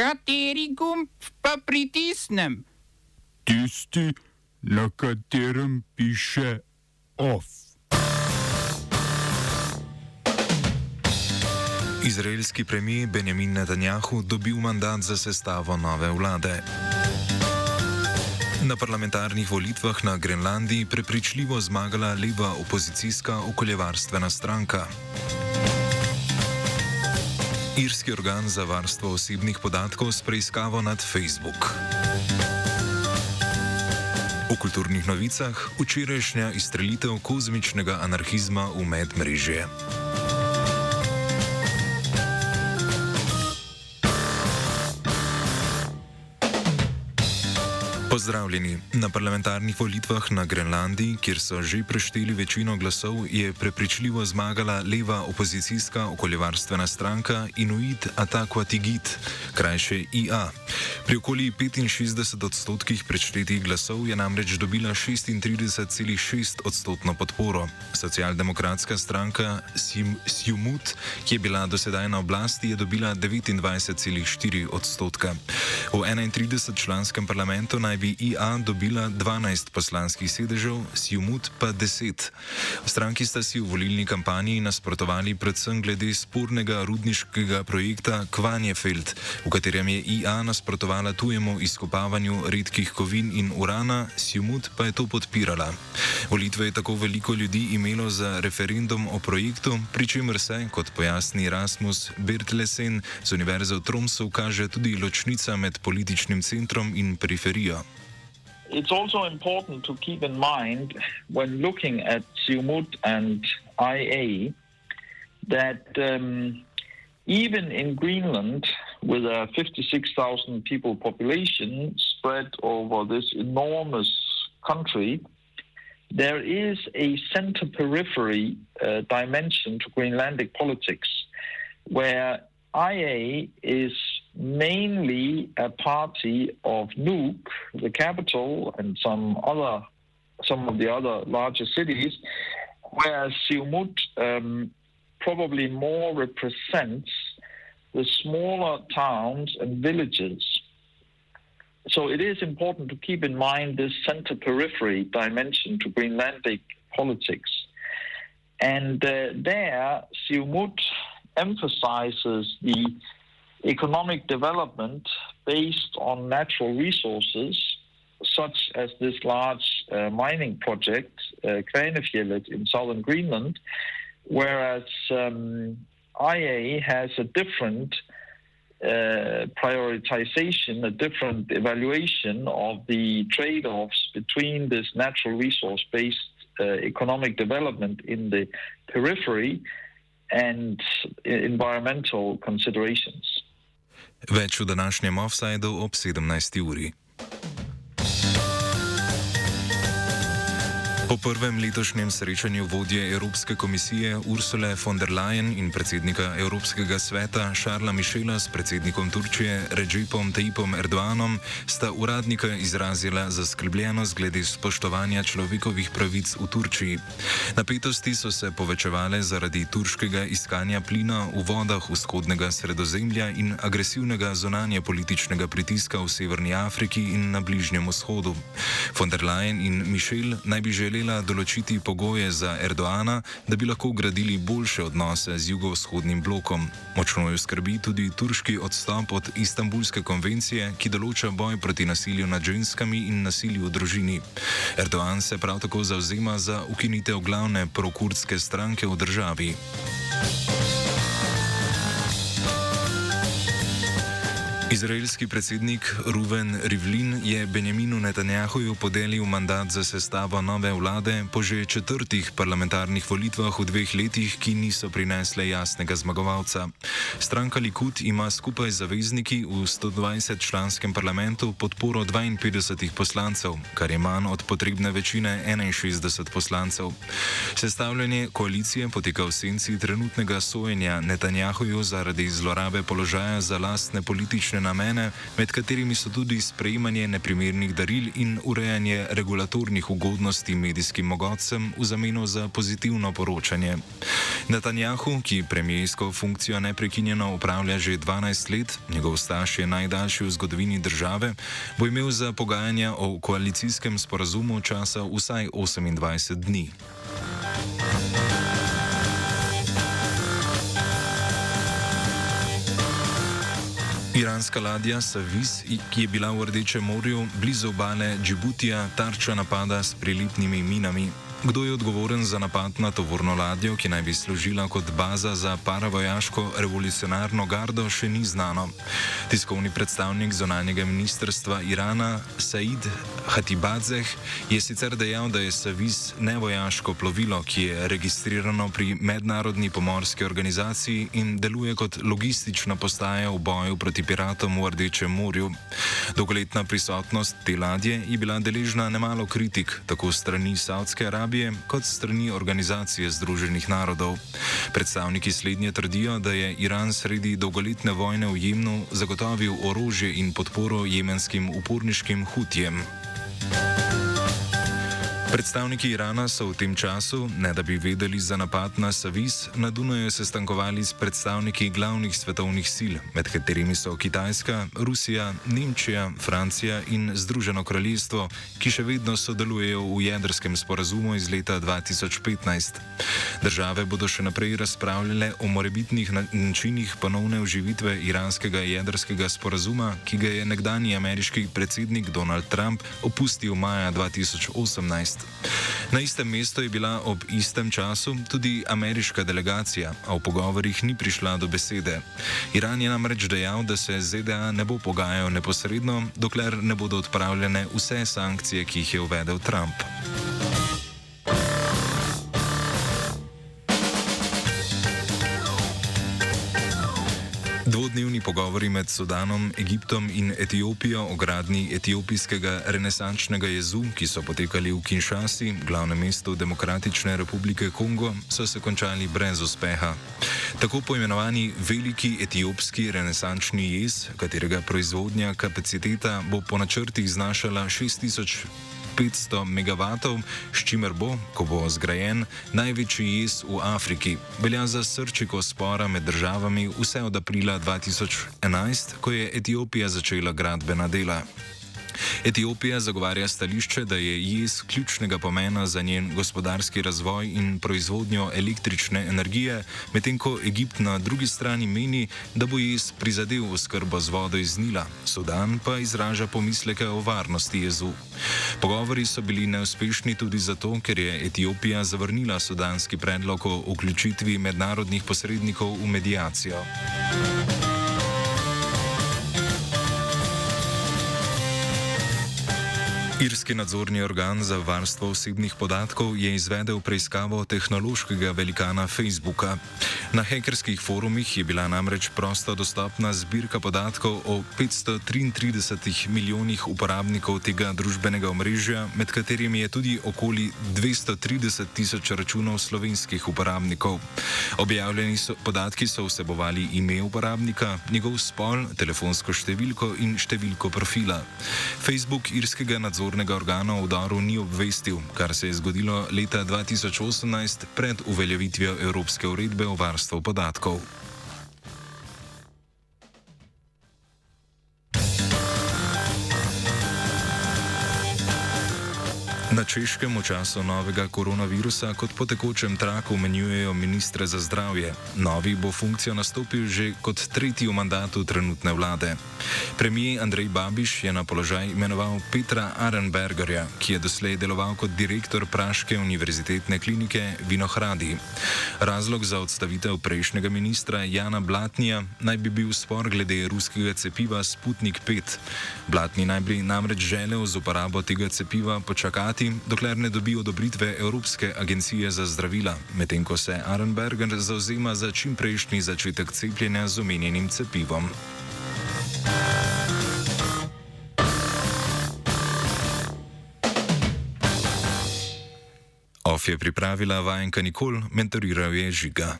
Kateri gumb pa pritisnem? Tisti, na katerem piše OF. Izraelski premijer Benjamin Netanjahu dobil mandat za sestavo nove vlade. Na parlamentarnih volitvah na Grenlandiji prepričljivo zmagala leva opozicijska okoljevarstvena stranka. Irski organ za varstvo osebnih podatkov s preiskavo nad Facebook. V kulturnih novicah včerajšnja izstrelitev kozmičnega anarhizma v medmrežje. Pozdravljeni. Na parlamentarnih volitvah na Grenlandiji, kjer so že prešteli večino glasov, je prepričljivo zmagala leva opozicijska okoljevarstvena stranka Inuit Ataquatigit, krajše IA. Pri okoli 65 odstotkih preštetih glasov je namreč dobila 36,6 odstotno podporo. Socialdemokratska stranka Sjumut, ki je bila dosedaj na oblasti, je dobila 29,4 odstotka. V 31 članskem parlamentu naj bi IA dobila 12 poslanskih sedežev, Sjumut pa 10. Stranki sta si v volilni kampanji nasprotovali predvsem glede spornega rudniškega projekta Kvanjefeld, v katerem je IA nasprotovala tujemu izkopavanju redkih kovin in urana, Sjumut pa je to podpirala. Volitve je tako veliko ljudi imelo za referendum o projektu, pri čemer se, kot pojasni Rasmus Bertlesen z Univerze v Tromsu, kaže tudi ločnica med političnim centrom in periferijo. It's also important to keep in mind when looking at Siumut and IA that um, even in Greenland, with a 56,000 people population spread over this enormous country, there is a center periphery uh, dimension to Greenlandic politics where IA is mainly a party of Nuuk, the capital, and some other, some of the other larger cities, whereas Siumut um, probably more represents the smaller towns and villages. So it is important to keep in mind this center periphery dimension to Greenlandic politics. And uh, there, Siumut emphasizes the economic development based on natural resources, such as this large uh, mining project, uh, in southern Greenland, whereas um, IA has a different uh, prioritization, a different evaluation of the trade offs between this natural resource based uh, economic development in the periphery and environmental considerations. Več v današnjem offsajdu ob 17. uri. Po prvem letošnjem srečanju vodje Evropske komisije Ursule von der Leyen in predsednika Evropskega sveta Šarla Mišela s predsednikom Turčije Recepom Tayyipom Erdoanom sta uradnika izrazila zaskrbljenost glede spoštovanja človekovih pravic v Turčiji. Napetosti so se povečevale zaradi turškega iskanja plina v vodah vzhodnega sredozemlja in agresivnega zonanje političnega pritiska v Severni Afriki in na Bližnjem vzhodu. Von der Leyen in Mišel naj bi želeli želela določiti pogoje za Erdoana, da bi lahko gradili boljše odnose z jugovzhodnim blokom. Močno jo skrbi tudi turški odstop od Istanbulske konvencije, ki določa boj proti nasilju nad ženskami in nasilju v družini. Erdoan se prav tako zauzema za ukinitev glavne prokurdske stranke v državi. Izraelski predsednik Ruven Rivlin je Benjaminu Netanjahuju podelil mandat za sestavo nove vlade po že četrtih parlamentarnih volitvah v dveh letih, ki niso prinesle jasnega zmagovalca. Stranka Likud ima skupaj z zavezniki v 120-članskem parlamentu podporo 52 poslancev, kar je manj od potrebne večine 61 poslancev. Sestavljanje koalicije poteka v senci trenutnega sojenja Netanjahuju zaradi zlorabe položaja za lastne politične politične namene, med katerimi so tudi sprejemanje neprimernih daril in urejanje regulatornih ugodnosti medijskim mogotcem v zameno za pozitivno poročanje. Netanjahu, ki premijsko funkcijo neprekinjeno upravlja že 12 let, njegov staž je najdaljši v zgodovini države, bo imel za pogajanja o koalicijskem sporazumu časa vsaj 28 dni. Iranska ladja Savis, ki je bila v Rdečem morju blizu obale Džibutija, tarča napada s prilipnimi minami. Kdo je odgovoren za napad na tovorno ladjo, ki naj bi služila kot baza za paravojaško revolucionarno gardo, še ni znano. Tiskovni predstavnik zonalnega ministrstva Irana Said Hatibadzeh je sicer dejal, da je Savis nevojaško plovilo, ki je registrirano pri mednarodni pomorski organizaciji in deluje kot logistična postaja v boju proti piratom v Rdečem morju. Dolgoletna prisotnost te ladje je bila deležna nemalo kritik, tako strani Saudske Arabije. Arabije kot strani Organizacije Združenih narodov. Predstavniki slednje trdijo, da je Iran sredi dolgoletne vojne v Jemnu zagotovil orožje in podporo jemenskim uporniškim hutjem. Predstavniki Irana so v tem času, ne da bi vedeli za napad na Savis, na Dunaju sestankovali s predstavniki glavnih svetovnih sil, med katerimi so Kitajska, Rusija, Nemčija, Francija in Združeno kraljestvo, ki še vedno sodelujejo v jedrskem sporazumu iz leta 2015. Države bodo še naprej razpravljale o morebitnih načinih ponovne oživitve iranskega jedrskega sporazuma, ki ga je nekdani ameriški predsednik Donald Trump opustil maja 2018. Na istem mestu je bila ob istem času tudi ameriška delegacija, a v pogovorih ni prišla do besede. Iran je namreč dejal, da se ZDA ne bo pogajal neposredno, dokler ne bodo odpravljene vse sankcije, ki jih je uvedel Trump. Dvodnevni pogovori med Sudanom, Egiptom in Etiopijo o gradni etiopijskega renesančnega jezu, ki so potekali v Kinshasi, glavnem mestu Demokratične republike Kongo, so se končali brez uspeha. Tako poimenovani veliki etiopski renesančni jez, katerega proizvodnja kapaciteta bo po načrtih znašala 6000. 500 MW, s čimer bo, ko bo zgrajen, največji jez v Afriki. Velja za srčiko spora med državami vse od aprila 2011, ko je Etiopija začela gradbena dela. Etiopija zagovarja stališče, da je jez ključnega pomena za njen gospodarski razvoj in proizvodnjo električne energije, medtem ko Egipt na drugi strani meni, da bo jez prizadel oskrbo z vodo iz Nila. Sudan pa izraža pomisleke o varnosti jezu. Pogovori so bili neuspešni tudi zato, ker je Etiopija zavrnila sudanski predlog o vključitvi mednarodnih posrednikov v medijacijo. Irski nadzorni organ za varstvo osebnih podatkov je izvedel preiskavo tehnološkega velikana Facebooka. Na hekerskih forumih je bila namreč prosto dostopna zbirka podatkov o 533 milijonih uporabnikov tega družbenega omrežja, med katerimi je tudi okoli 230 tisoč računov slovenskih uporabnikov. Objavljeni so, podatki so vsebovali ime uporabnika, njegov spol, telefonsko številko in številko profila. Facebook irskega nadzornega nadzornega organa v udaru ni obvestil, kar se je zgodilo leta 2018 pred uveljavitvijo Evropske uredbe o varstvu podatkov. Na češkem v času novega koronavirusa kot po tekočem traku menjujejo ministre za zdravje. Novi bo funkcijo nastopil že kot tretji v mandatu trenutne vlade. Premijer Andrej Babiš je na položaj imenoval Petra Arenbergerja, ki je doslej deloval kot direktor Praške univerzitetne klinike Vinohradi. Razlog za odstavitev prejšnjega ministra Jana Blatnija naj bi bil spor glede ruskega cepiva Sputnik 5. Blatni naj bi namreč želel z uporabo tega cepiva počakati čakati, dokler ne dobi odobritve Evropske agencije za zdravila, medtem ko se Arenberger zauzema za čimprejšnji začetek cepljenja z omenjenim cepivom. OF je pripravila vajenka Nikol, mentoriral je žiga.